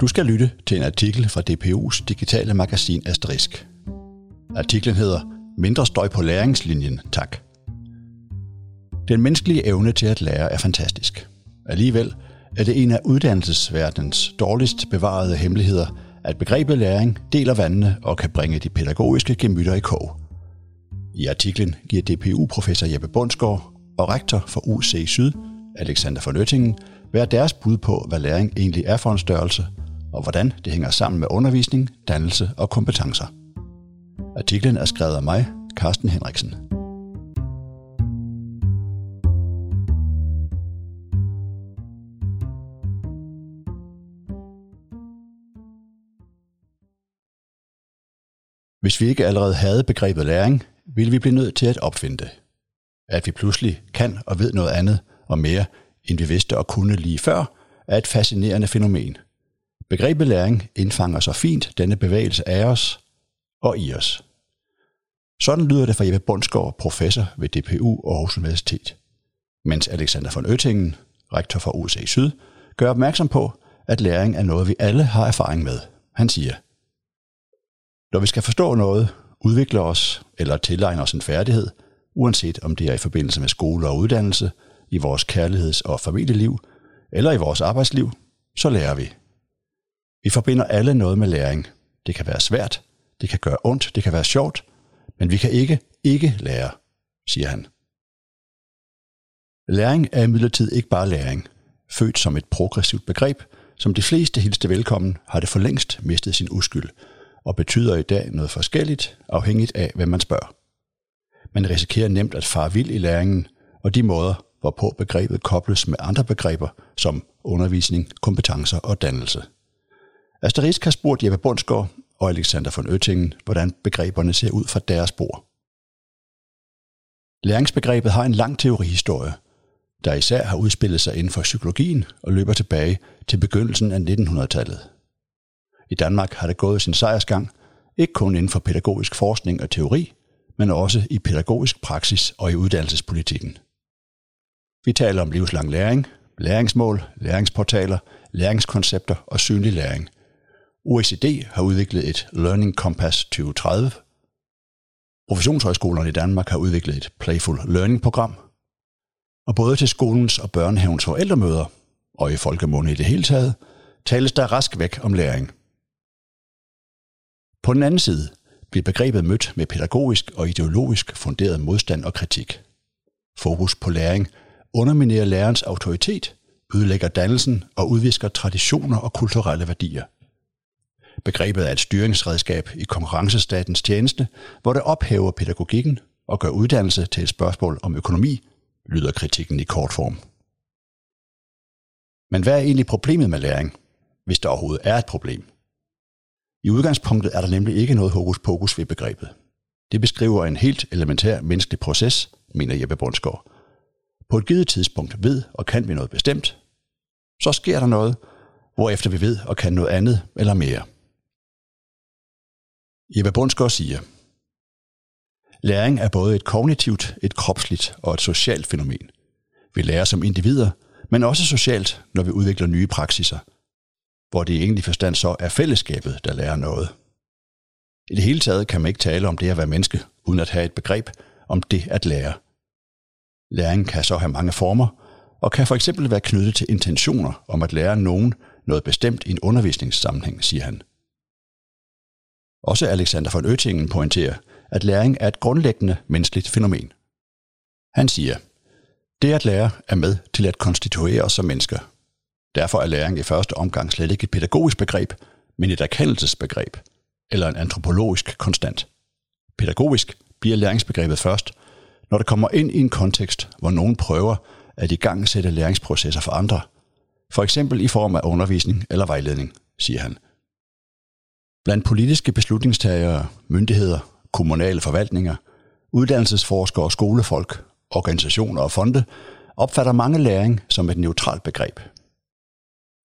Du skal lytte til en artikel fra DPU's digitale magasin Asterisk. Artiklen hedder Mindre støj på læringslinjen, tak. Den menneskelige evne til at lære er fantastisk. Alligevel er det en af uddannelsesverdens dårligst bevarede hemmeligheder, at begrebet læring deler vandene og kan bringe de pædagogiske gemytter i kog. I artiklen giver DPU-professor Jeppe Bundsgaard og rektor for UC Syd, Alexander von Oettingen, hver deres bud på, hvad læring egentlig er for en størrelse, og hvordan det hænger sammen med undervisning, dannelse og kompetencer. Artiklen er skrevet af mig, Carsten Henriksen. Hvis vi ikke allerede havde begrebet læring, ville vi blive nødt til at opfinde det. At vi pludselig kan og ved noget andet og mere, end vi vidste og kunne lige før, er et fascinerende fænomen. Begrebet læring indfanger så fint denne bevægelse af os og i os. Sådan lyder det fra Jeppe Bundsgaard, professor ved DPU og Aarhus Universitet. Mens Alexander von Øttingen, rektor for USA Syd, gør opmærksom på, at læring er noget, vi alle har erfaring med. Han siger, Når vi skal forstå noget, udvikle os eller tilegne os en færdighed, uanset om det er i forbindelse med skole og uddannelse, i vores kærligheds- og familieliv eller i vores arbejdsliv, så lærer vi. Vi forbinder alle noget med læring. Det kan være svært, det kan gøre ondt, det kan være sjovt, men vi kan ikke ikke lære, siger han. Læring er imidlertid ikke bare læring. Født som et progressivt begreb, som de fleste hilste velkommen, har det for længst mistet sin uskyld, og betyder i dag noget forskelligt, afhængigt af, hvem man spørger. Man risikerer nemt at fare vild i læringen, og de måder, hvorpå begrebet kobles med andre begreber, som undervisning, kompetencer og dannelse. Asterisk har spurgt Jeppe Bundsgaard og Alexander von Øttingen, hvordan begreberne ser ud fra deres bord. Læringsbegrebet har en lang teorihistorie, der især har udspillet sig inden for psykologien og løber tilbage til begyndelsen af 1900-tallet. I Danmark har det gået sin sejrsgang, ikke kun inden for pædagogisk forskning og teori, men også i pædagogisk praksis og i uddannelsespolitikken. Vi taler om livslang læring, læringsmål, læringsportaler, læringskoncepter og synlig læring. OECD har udviklet et Learning Compass 2030. Professionshøjskolerne i Danmark har udviklet et Playful Learning-program. Og både til skolens og børnehavens forældremøder, og i folkemunde i det hele taget, tales der rask væk om læring. På den anden side bliver begrebet mødt med pædagogisk og ideologisk funderet modstand og kritik. Fokus på læring underminerer lærerens autoritet, ødelægger dannelsen og udvisker traditioner og kulturelle værdier. Begrebet er et styringsredskab i konkurrencestatens tjeneste, hvor det ophæver pædagogikken og gør uddannelse til et spørgsmål om økonomi, lyder kritikken i kort form. Men hvad er egentlig problemet med læring, hvis der overhovedet er et problem? I udgangspunktet er der nemlig ikke noget hokus pokus ved begrebet. Det beskriver en helt elementær menneskelig proces, mener Jeppe Bundsgaard. På et givet tidspunkt ved og kan vi noget bestemt. Så sker der noget, hvorefter vi ved og kan noget andet eller mere. Jeppe Bundsgaard siger, Læring er både et kognitivt, et kropsligt og et socialt fænomen. Vi lærer som individer, men også socialt, når vi udvikler nye praksiser, hvor det i egentlig forstand så er fællesskabet, der lærer noget. I det hele taget kan man ikke tale om det at være menneske, uden at have et begreb om det at lære. Læring kan så have mange former, og kan for eksempel være knyttet til intentioner om at lære nogen noget bestemt i en undervisningssammenhæng, siger han. Også Alexander von Oettingen pointerer, at læring er et grundlæggende menneskeligt fænomen. Han siger, det at lære er med til at konstituere os som mennesker. Derfor er læring i første omgang slet ikke et pædagogisk begreb, men et erkendelsesbegreb, eller en antropologisk konstant. Pædagogisk bliver læringsbegrebet først, når det kommer ind i en kontekst, hvor nogen prøver at i gang sætte læringsprocesser for andre, for eksempel i form af undervisning eller vejledning, siger han. Blandt politiske beslutningstagere, myndigheder, kommunale forvaltninger, uddannelsesforskere og skolefolk, organisationer og fonde opfatter mange læring som et neutralt begreb.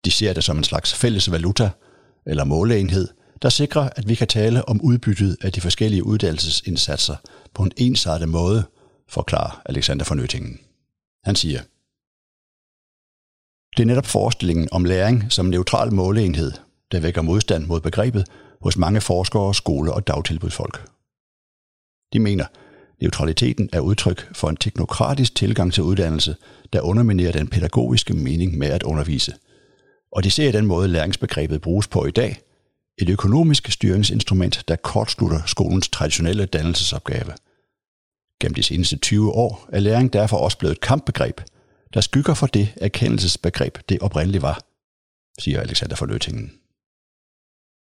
De ser det som en slags fælles valuta eller måleenhed, der sikrer, at vi kan tale om udbyttet af de forskellige uddannelsesindsatser på en ensartet måde, forklarer Alexander von Nøttingen. Han siger, det er netop forestillingen om læring som neutral måleenhed, der vækker modstand mod begrebet hos mange forskere, skole- og dagtilbudsfolk. De mener, neutraliteten er udtryk for en teknokratisk tilgang til uddannelse, der underminerer den pædagogiske mening med at undervise. Og de ser den måde, læringsbegrebet bruges på i dag, et økonomisk styringsinstrument, der kortslutter skolens traditionelle dannelsesopgave. Gennem de seneste 20 år er læring derfor også blevet et kampbegreb, der skygger for det erkendelsesbegreb, det oprindeligt var, siger Alexander Forløtingen.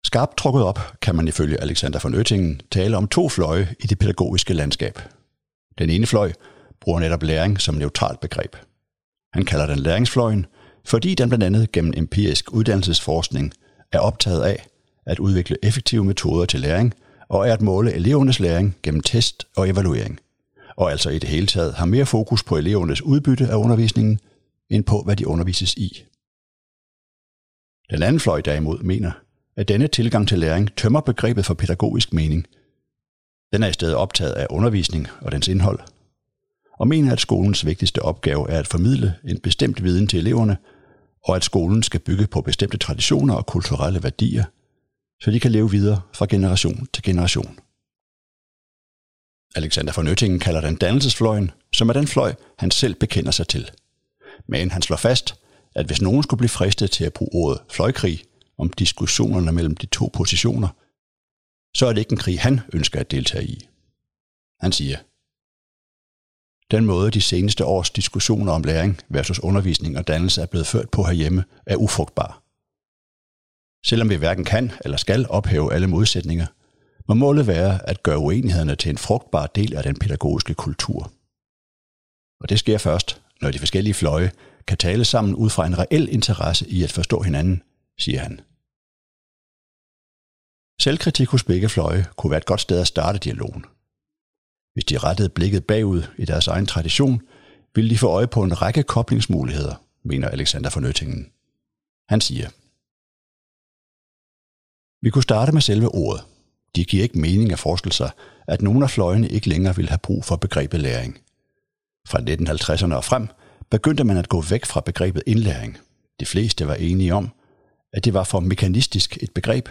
Skarpt trukket op kan man ifølge Alexander von Oettingen tale om to fløje i det pædagogiske landskab. Den ene fløj bruger netop læring som neutralt begreb. Han kalder den læringsfløjen, fordi den blandt andet gennem empirisk uddannelsesforskning er optaget af at udvikle effektive metoder til læring og er at måle elevernes læring gennem test og evaluering. Og altså i det hele taget har mere fokus på elevernes udbytte af undervisningen, end på hvad de undervises i. Den anden fløj derimod mener, at denne tilgang til læring tømmer begrebet for pædagogisk mening. Den er i stedet optaget af undervisning og dens indhold, og mener, at skolens vigtigste opgave er at formidle en bestemt viden til eleverne, og at skolen skal bygge på bestemte traditioner og kulturelle værdier, så de kan leve videre fra generation til generation. Alexander von Nøttingen kalder den dannelsesfløjen, som er den fløj, han selv bekender sig til. Men han slår fast, at hvis nogen skulle blive fristet til at bruge ordet fløjkrig om diskussionerne mellem de to positioner, så er det ikke en krig, han ønsker at deltage i. Han siger, den måde, de seneste års diskussioner om læring versus undervisning og dannelse er blevet ført på herhjemme, er ufrugtbar. Selvom vi hverken kan eller skal ophæve alle modsætninger, må målet være at gøre uenighederne til en frugtbar del af den pædagogiske kultur. Og det sker først, når de forskellige fløje kan tale sammen ud fra en reel interesse i at forstå hinanden, siger han. Selvkritik hos begge fløje kunne være et godt sted at starte dialogen. Hvis de rettede blikket bagud i deres egen tradition, ville de få øje på en række koblingsmuligheder, mener Alexander von Han siger, Vi kunne starte med selve ordet. De giver ikke mening at forestille sig, at nogle af fløjene ikke længere vil have brug for begrebet læring. Fra 1950'erne og frem begyndte man at gå væk fra begrebet indlæring. De fleste var enige om, at det var for mekanistisk et begreb,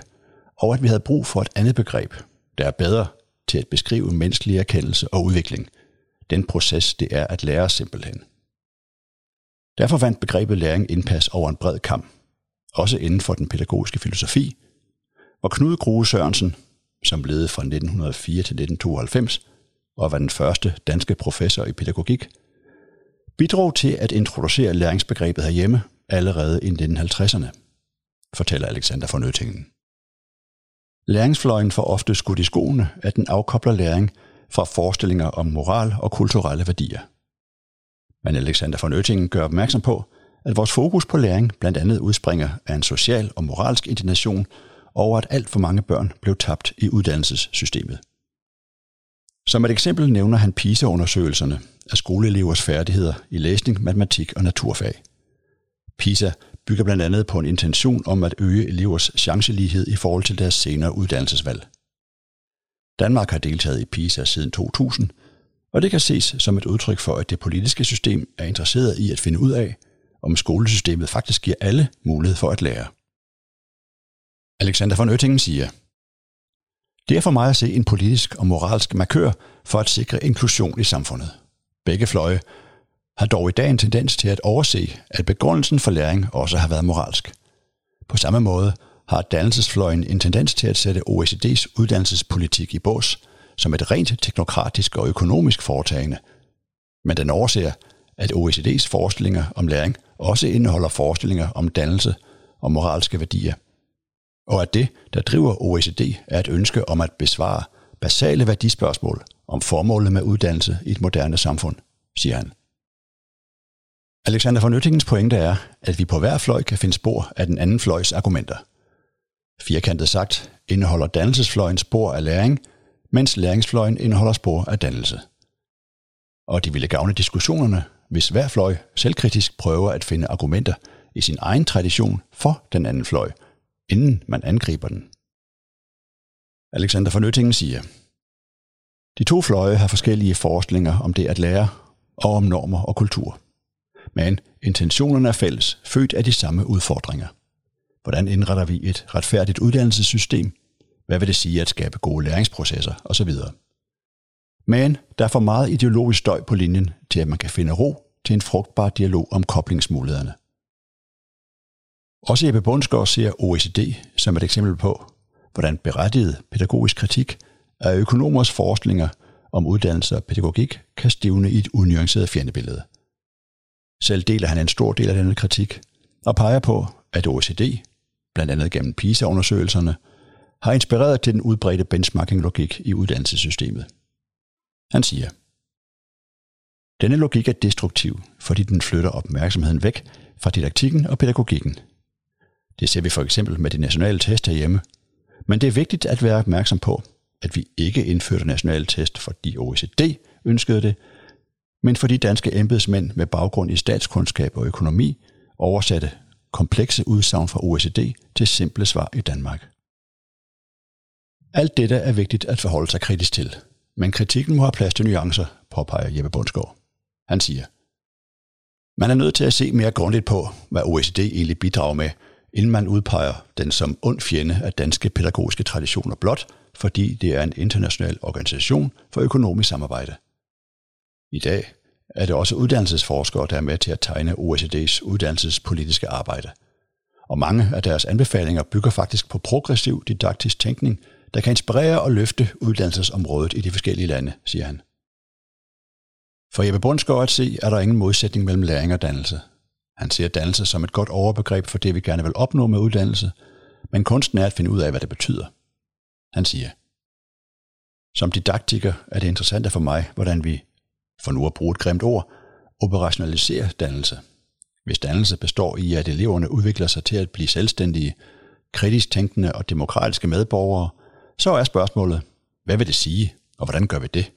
og at vi havde brug for et andet begreb, der er bedre til at beskrive menneskelig erkendelse og udvikling. Den proces, det er at lære simpelthen. Derfor vandt begrebet læring indpas over en bred kamp, også inden for den pædagogiske filosofi, hvor Knud Grue Sørensen, som levede fra 1904 til 1992 og var den første danske professor i pædagogik, bidrog til at introducere læringsbegrebet herhjemme allerede i 1950'erne, fortæller Alexander von Nøttingen. Læringsfløjen får ofte skudt i skoene, at den afkobler læring fra forestillinger om moral og kulturelle værdier. Men Alexander von Oettingen gør opmærksom på, at vores fokus på læring blandt andet udspringer af en social og moralsk indignation over, at alt for mange børn blev tabt i uddannelsessystemet. Som et eksempel nævner han PISA-undersøgelserne af skoleelevers færdigheder i læsning, matematik og naturfag. PISA bygger blandt andet på en intention om at øge elevers chancelighed i forhold til deres senere uddannelsesvalg. Danmark har deltaget i PISA siden 2000, og det kan ses som et udtryk for, at det politiske system er interesseret i at finde ud af, om skolesystemet faktisk giver alle mulighed for at lære. Alexander von Oettingen siger, det er for mig at se en politisk og moralsk markør for at sikre inklusion i samfundet. Begge fløje har dog i dag en tendens til at overse, at begrundelsen for læring også har været moralsk. På samme måde har dannelsesfløjen en tendens til at sætte OECD's uddannelsespolitik i bås som et rent teknokratisk og økonomisk foretagende. Men den overser, at OECD's forestillinger om læring også indeholder forestillinger om dannelse og moralske værdier. Og at det, der driver OECD, er et ønske om at besvare basale værdispørgsmål om formålet med uddannelse i et moderne samfund, siger han. Alexander von Oettingens pointe er, at vi på hver fløj kan finde spor af den anden fløjs argumenter. Firkantet sagt indeholder dannelsesfløjen spor af læring, mens læringsfløjen indeholder spor af dannelse. Og de ville gavne diskussionerne, hvis hver fløj selvkritisk prøver at finde argumenter i sin egen tradition for den anden fløj, inden man angriber den. Alexander von Oettingen siger, de to fløje har forskellige forestillinger om det at lære og om normer og kultur men intentionerne er fælles, født af de samme udfordringer. Hvordan indretter vi et retfærdigt uddannelsessystem? Hvad vil det sige at skabe gode læringsprocesser osv.? Men der er for meget ideologisk støj på linjen til, at man kan finde ro til en frugtbar dialog om koblingsmulighederne. Også Jeppe Bundsgaard ser OECD som et eksempel på, hvordan berettiget pædagogisk kritik af økonomers forskninger om uddannelse og pædagogik kan stivne i et unuanceret fjendebillede. Selv deler han en stor del af denne kritik og peger på, at OECD, blandt andet gennem PISA-undersøgelserne, har inspireret til den udbredte benchmarking-logik i uddannelsessystemet. Han siger, denne logik er destruktiv, fordi den flytter opmærksomheden væk fra didaktikken og pædagogikken. Det ser vi for eksempel med de nationale test herhjemme. Men det er vigtigt at være opmærksom på, at vi ikke indførte nationale test, fordi OECD ønskede det, men fordi danske embedsmænd med baggrund i statskundskab og økonomi oversatte komplekse udsagn fra OECD til simple svar i Danmark. Alt dette er vigtigt at forholde sig kritisk til, men kritikken må have plads til nuancer, påpeger Jeppe Bundsgaard. Han siger, man er nødt til at se mere grundigt på, hvad OECD egentlig bidrager med, inden man udpeger den som ond fjende af danske pædagogiske traditioner blot, fordi det er en international organisation for økonomisk samarbejde. I dag er det også uddannelsesforskere, der er med til at tegne OECD's uddannelsespolitiske arbejde. Og mange af deres anbefalinger bygger faktisk på progressiv didaktisk tænkning, der kan inspirere og løfte uddannelsesområdet i de forskellige lande, siger han. For Jeppe Bundsgaard at se, er der ingen modsætning mellem læring og dannelse. Han ser dannelse som et godt overbegreb for det, vi gerne vil opnå med uddannelse, men kunsten er at finde ud af, hvad det betyder. Han siger, Som didaktiker er det interessant for mig, hvordan vi, for nu at bruge et grimt ord, operationalisere dannelse. Hvis dannelse består i, at eleverne udvikler sig til at blive selvstændige, kritisk tænkende og demokratiske medborgere, så er spørgsmålet, hvad vil det sige, og hvordan gør vi det?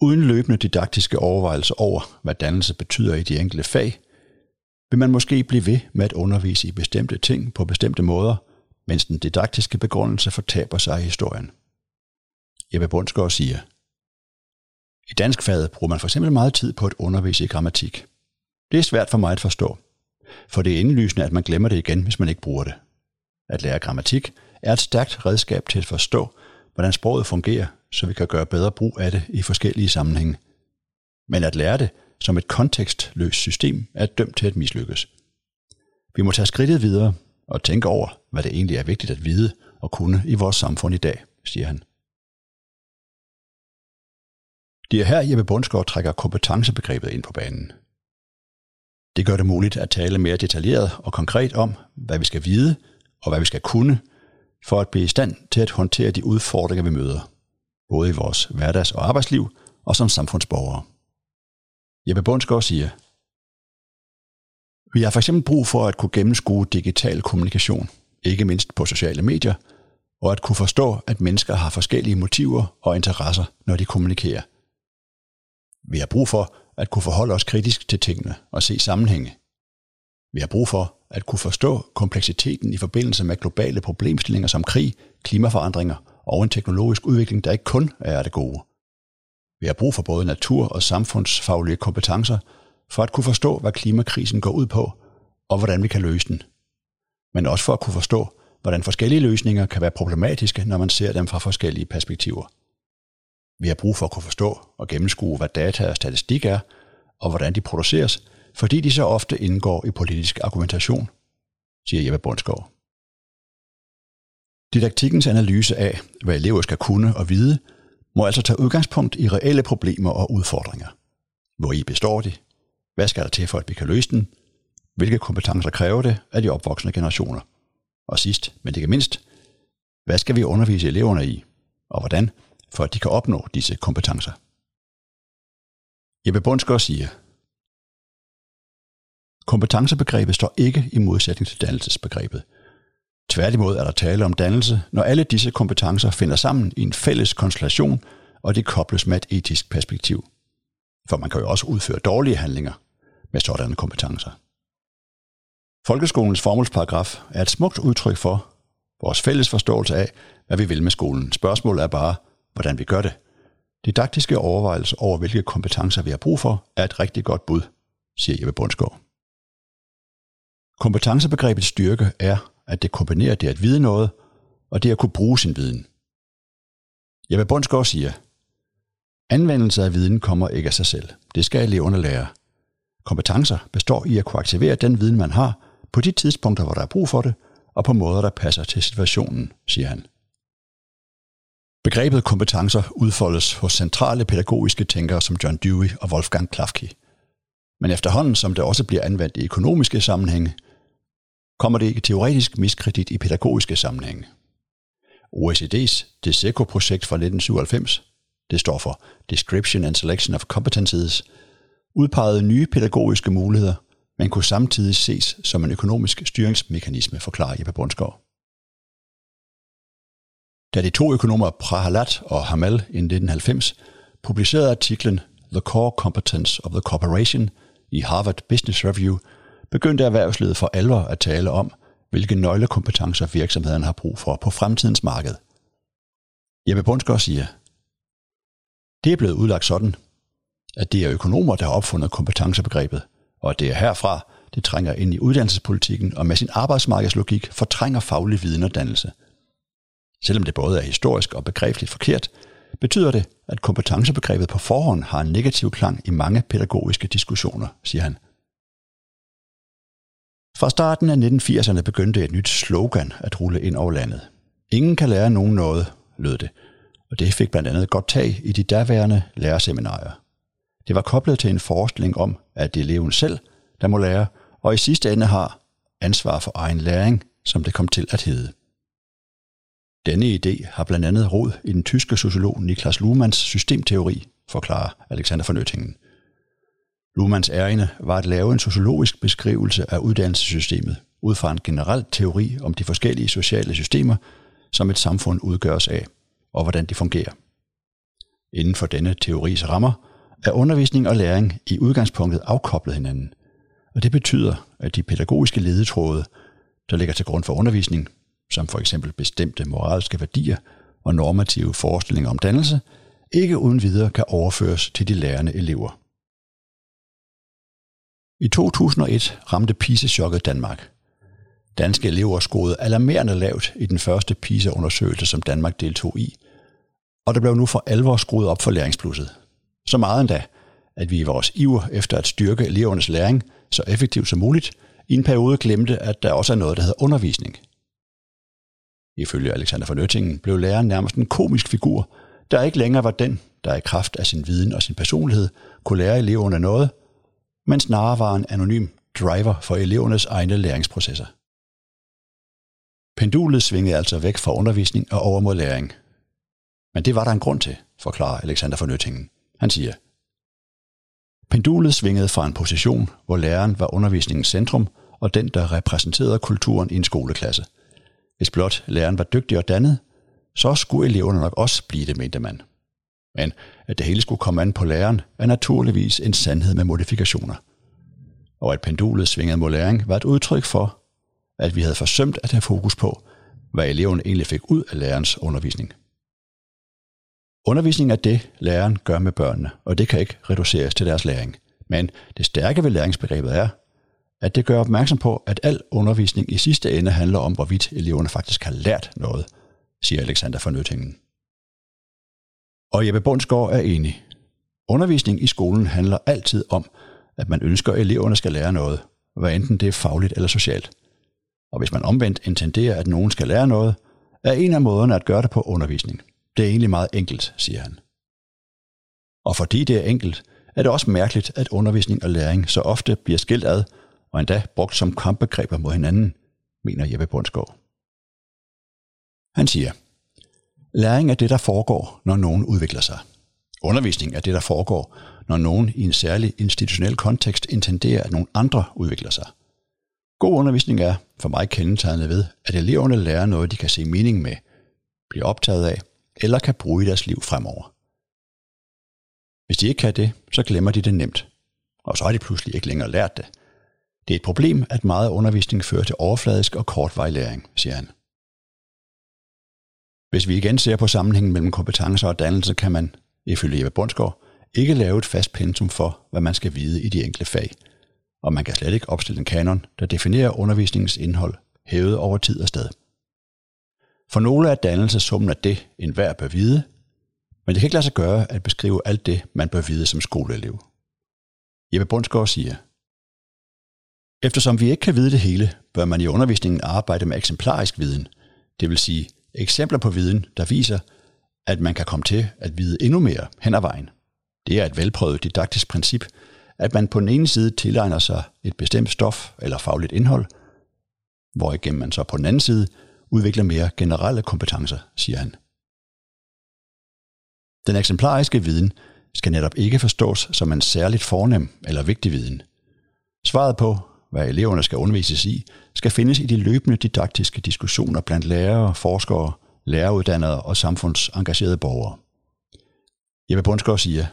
Uden løbende didaktiske overvejelser over, hvad dannelse betyder i de enkelte fag, vil man måske blive ved med at undervise i bestemte ting på bestemte måder, mens den didaktiske begrundelse fortaber sig i historien. Jeppe Bundsgaard siger, i dansk fag bruger man for eksempel meget tid på at undervise i grammatik. Det er svært for mig at forstå, for det er indlysende, at man glemmer det igen, hvis man ikke bruger det. At lære grammatik er et stærkt redskab til at forstå, hvordan sproget fungerer, så vi kan gøre bedre brug af det i forskellige sammenhænge. Men at lære det som et kontekstløst system er dømt til at mislykkes. Vi må tage skridtet videre og tænke over, hvad det egentlig er vigtigt at vide og kunne i vores samfund i dag, siger han. Det er her, Jeppe Bundsgaard trækker kompetencebegrebet ind på banen. Det gør det muligt at tale mere detaljeret og konkret om, hvad vi skal vide og hvad vi skal kunne, for at blive i stand til at håndtere de udfordringer, vi møder, både i vores hverdags- og arbejdsliv og som samfundsborgere. Jeppe Bundsgaard siger, vi har for eksempel brug for at kunne gennemskue digital kommunikation, ikke mindst på sociale medier, og at kunne forstå, at mennesker har forskellige motiver og interesser, når de kommunikerer. Vi har brug for at kunne forholde os kritisk til tingene og se sammenhænge. Vi har brug for at kunne forstå kompleksiteten i forbindelse med globale problemstillinger som krig, klimaforandringer og en teknologisk udvikling, der ikke kun er det gode. Vi har brug for både natur- og samfundsfaglige kompetencer for at kunne forstå, hvad klimakrisen går ud på, og hvordan vi kan løse den. Men også for at kunne forstå, hvordan forskellige løsninger kan være problematiske, når man ser dem fra forskellige perspektiver. Vi har brug for at kunne forstå og gennemskue, hvad data og statistik er, og hvordan de produceres, fordi de så ofte indgår i politisk argumentation, siger Jeppe Bundsgaard. Didaktikkens analyse af, hvad elever skal kunne og vide, må altså tage udgangspunkt i reelle problemer og udfordringer. Hvor i består de? Hvad skal der til for, at vi kan løse den? Hvilke kompetencer kræver det af de opvoksende generationer? Og sidst, men ikke mindst, hvad skal vi undervise eleverne i, og hvordan, for at de kan opnå disse kompetencer? Jeppe Bundsgaard siger, Kompetencebegrebet står ikke i modsætning til dannelsesbegrebet. Tværtimod er der tale om dannelse, når alle disse kompetencer finder sammen i en fælles konstellation, og det kobles med et etisk perspektiv. For man kan jo også udføre dårlige handlinger med sådanne kompetencer. Folkeskolens formålsparagraf er et smukt udtryk for vores fælles forståelse af, hvad vi vil med skolen. Spørgsmålet er bare, hvordan vi gør det. Didaktiske overvejelser over, hvilke kompetencer vi har brug for, er et rigtig godt bud, siger Jeppe Bundsgaard. Kompetencebegrebets styrke er, at det kombinerer det at vide noget, og det at kunne bruge sin viden. Jeppe Bundsgaard siger, Anvendelse af viden kommer ikke af sig selv. Det skal eleverne lære. Kompetencer består i at kunne aktivere den viden, man har, på de tidspunkter, hvor der er brug for det, og på måder, der passer til situationen, siger han. Begrebet kompetencer udfoldes hos centrale pædagogiske tænkere som John Dewey og Wolfgang Klafke. Men efterhånden, som det også bliver anvendt i økonomiske sammenhænge, kommer det ikke teoretisk miskredit i pædagogiske sammenhænge. OECD's DESECO-projekt fra 1997, det står for Description and Selection of Competencies, udpegede nye pædagogiske muligheder, men kunne samtidig ses som en økonomisk styringsmekanisme, forklarer Jeppe Bundsgaard. Da de to økonomer Prahalat og Hamal i 1990 publicerede artiklen The Core Competence of the Corporation i Harvard Business Review, begyndte erhvervslivet for alvor at tale om, hvilke nøglekompetencer virksomhederne har brug for på fremtidens marked. Jeppe Bundsgaard siger, det er blevet udlagt sådan, at det er økonomer, der har opfundet kompetencebegrebet, og at det er herfra, det trænger ind i uddannelsespolitikken og med sin arbejdsmarkedslogik fortrænger faglig viden og dannelse. Selvom det både er historisk og begrebeligt forkert, betyder det, at kompetencebegrebet på forhånd har en negativ klang i mange pædagogiske diskussioner, siger han. Fra starten af 1980'erne begyndte et nyt slogan at rulle ind over landet. Ingen kan lære nogen noget, lød det, og det fik blandt andet godt tag i de daværende lærerseminarier. Det var koblet til en forestilling om, at det er eleven selv, der må lære, og i sidste ende har ansvar for egen læring, som det kom til at hedde. Denne idé har blandt andet rod i den tyske sociolog Niklas Luhmanns systemteori, forklarer Alexander von Oettingen. Luhmanns ærende var at lave en sociologisk beskrivelse af uddannelsessystemet, ud fra en generel teori om de forskellige sociale systemer, som et samfund udgøres af, og hvordan de fungerer. Inden for denne teoris rammer er undervisning og læring i udgangspunktet afkoblet hinanden, og det betyder, at de pædagogiske ledetråde, der ligger til grund for undervisning, som for eksempel bestemte moralske værdier og normative forestillinger om dannelse, ikke uden videre kan overføres til de lærende elever. I 2001 ramte PISA-chokket Danmark. Danske elever scorede alarmerende lavt i den første PISA-undersøgelse, som Danmark deltog i, og der blev nu for alvor skruet op for læringsplusset. Så meget endda, at vi i vores iver efter at styrke elevernes læring så effektivt som muligt, i en periode glemte, at der også er noget, der hedder undervisning. Ifølge Alexander von Oettingen blev læreren nærmest en komisk figur, der ikke længere var den, der i kraft af sin viden og sin personlighed kunne lære eleverne noget, men snarere var en anonym driver for elevernes egne læringsprocesser. Pendulet svingede altså væk fra undervisning og over mod læring. Men det var der en grund til, forklarer Alexander von Oettingen. Han siger, Pendulet svingede fra en position, hvor læreren var undervisningens centrum og den, der repræsenterede kulturen i en skoleklasse. Hvis blot læreren var dygtig og dannet, så skulle eleverne nok også blive det, mente man. Men at det hele skulle komme an på læreren, er naturligvis en sandhed med modifikationer. Og at pendulet svingede mod læring var et udtryk for, at vi havde forsømt at have fokus på, hvad eleven egentlig fik ud af lærerens undervisning. Undervisning er det, læreren gør med børnene, og det kan ikke reduceres til deres læring. Men det stærke ved læringsbegrebet er, at det gør opmærksom på, at al undervisning i sidste ende handler om, hvorvidt eleverne faktisk har lært noget, siger Alexander von Nøttingen. Og Jeppe Bundsgaard er enig. Undervisning i skolen handler altid om, at man ønsker, at eleverne skal lære noget, hvad enten det er fagligt eller socialt. Og hvis man omvendt intenderer, at nogen skal lære noget, er en af måderne at gøre det på undervisning. Det er egentlig meget enkelt, siger han. Og fordi det er enkelt, er det også mærkeligt, at undervisning og læring så ofte bliver skilt ad, og endda brugt som kampbegreber mod hinanden, mener Jeppe Bundsgaard. Han siger, læring er det, der foregår, når nogen udvikler sig. Undervisning er det, der foregår, når nogen i en særlig institutionel kontekst intenderer, at nogle andre udvikler sig. God undervisning er for mig kendetegnet ved, at eleverne lærer noget, de kan se mening med, bliver optaget af eller kan bruge i deres liv fremover. Hvis de ikke kan det, så glemmer de det nemt, og så har de pludselig ikke længere lært det. Det er et problem, at meget undervisning fører til overfladisk og kortvarig læring, siger han. Hvis vi igen ser på sammenhængen mellem kompetencer og dannelse, kan man, ifølge Jeppe Bundsgaard, ikke lave et fast pensum for, hvad man skal vide i de enkelte fag. og man kan slet ikke opstille en kanon, der definerer undervisningens indhold hævet over tid og sted. For nogle er dannelse summen af det, enhver bør vide, men det kan ikke lade sig gøre at beskrive alt det, man bør vide som skoleelev. Jeppe Bundsgaard siger, Eftersom vi ikke kan vide det hele, bør man i undervisningen arbejde med eksemplarisk viden, det vil sige eksempler på viden, der viser, at man kan komme til at vide endnu mere hen ad vejen. Det er et velprøvet didaktisk princip, at man på den ene side tilegner sig et bestemt stof eller fagligt indhold, hvorigennem man så på den anden side udvikler mere generelle kompetencer, siger han. Den eksemplariske viden skal netop ikke forstås som en særligt fornem eller vigtig viden. Svaret på, hvad eleverne skal undervises i, skal findes i de løbende didaktiske diskussioner blandt lærere, forskere, læreruddannede og samfundsengagerede borgere. Jeppe Bundsgaard siger,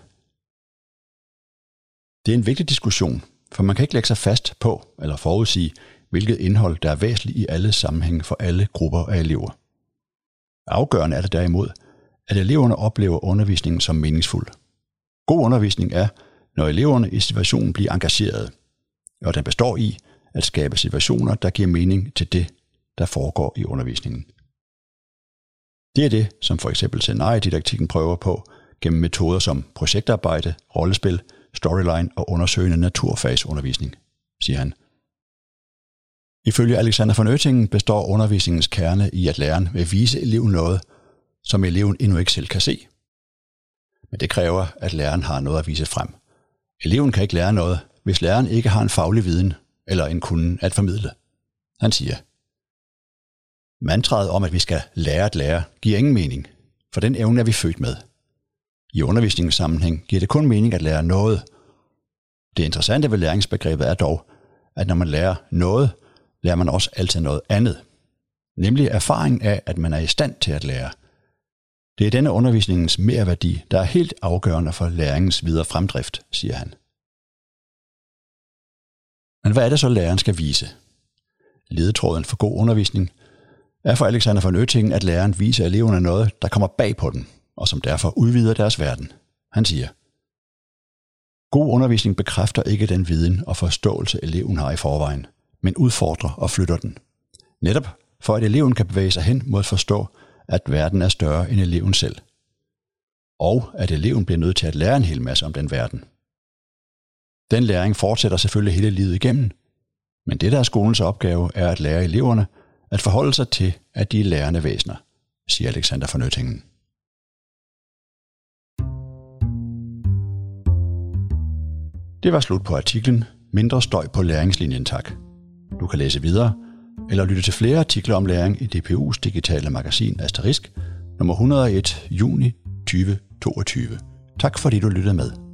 det er en vigtig diskussion, for man kan ikke lægge sig fast på eller forudsige, hvilket indhold, der er væsentligt i alle sammenhænge for alle grupper af elever. Afgørende er det derimod, at eleverne oplever undervisningen som meningsfuld. God undervisning er, når eleverne i situationen bliver engagerede og den består i at skabe situationer, der giver mening til det, der foregår i undervisningen. Det er det, som for eksempel scenariedidaktikken prøver på gennem metoder som projektarbejde, rollespil, storyline og undersøgende naturfagsundervisning, siger han. Ifølge Alexander von Oettingen består undervisningens kerne i, at læreren vil vise eleven noget, som eleven endnu ikke selv kan se. Men det kræver, at læreren har noget at vise frem. Eleven kan ikke lære noget, hvis læreren ikke har en faglig viden eller en kunde at formidle. Han siger, Mantraet om, at vi skal lære at lære, giver ingen mening, for den evne er vi født med. I undervisningens sammenhæng giver det kun mening at lære noget. Det interessante ved læringsbegrebet er dog, at når man lærer noget, lærer man også altid noget andet. Nemlig erfaring af, at man er i stand til at lære. Det er denne undervisningens merværdi, der er helt afgørende for læringens videre fremdrift, siger han. Men hvad er det så, læreren skal vise? Ledetråden for god undervisning er for Alexander von Oettingen, at læreren viser eleverne noget, der kommer bag på dem, og som derfor udvider deres verden. Han siger, God undervisning bekræfter ikke den viden og forståelse, eleven har i forvejen, men udfordrer og flytter den. Netop for at eleven kan bevæge sig hen mod at forstå, at verden er større end eleven selv. Og at eleven bliver nødt til at lære en hel masse om den verden. Den læring fortsætter selvfølgelig hele livet igennem, men det der er skolens opgave er at lære eleverne at forholde sig til, at de er lærende væsener, siger Alexander von Det var slut på artiklen Mindre støj på læringslinjen tak. Du kan læse videre eller lytte til flere artikler om læring i DPU's digitale magasin Asterisk, nummer 101 juni 2022. Tak fordi du lyttede med.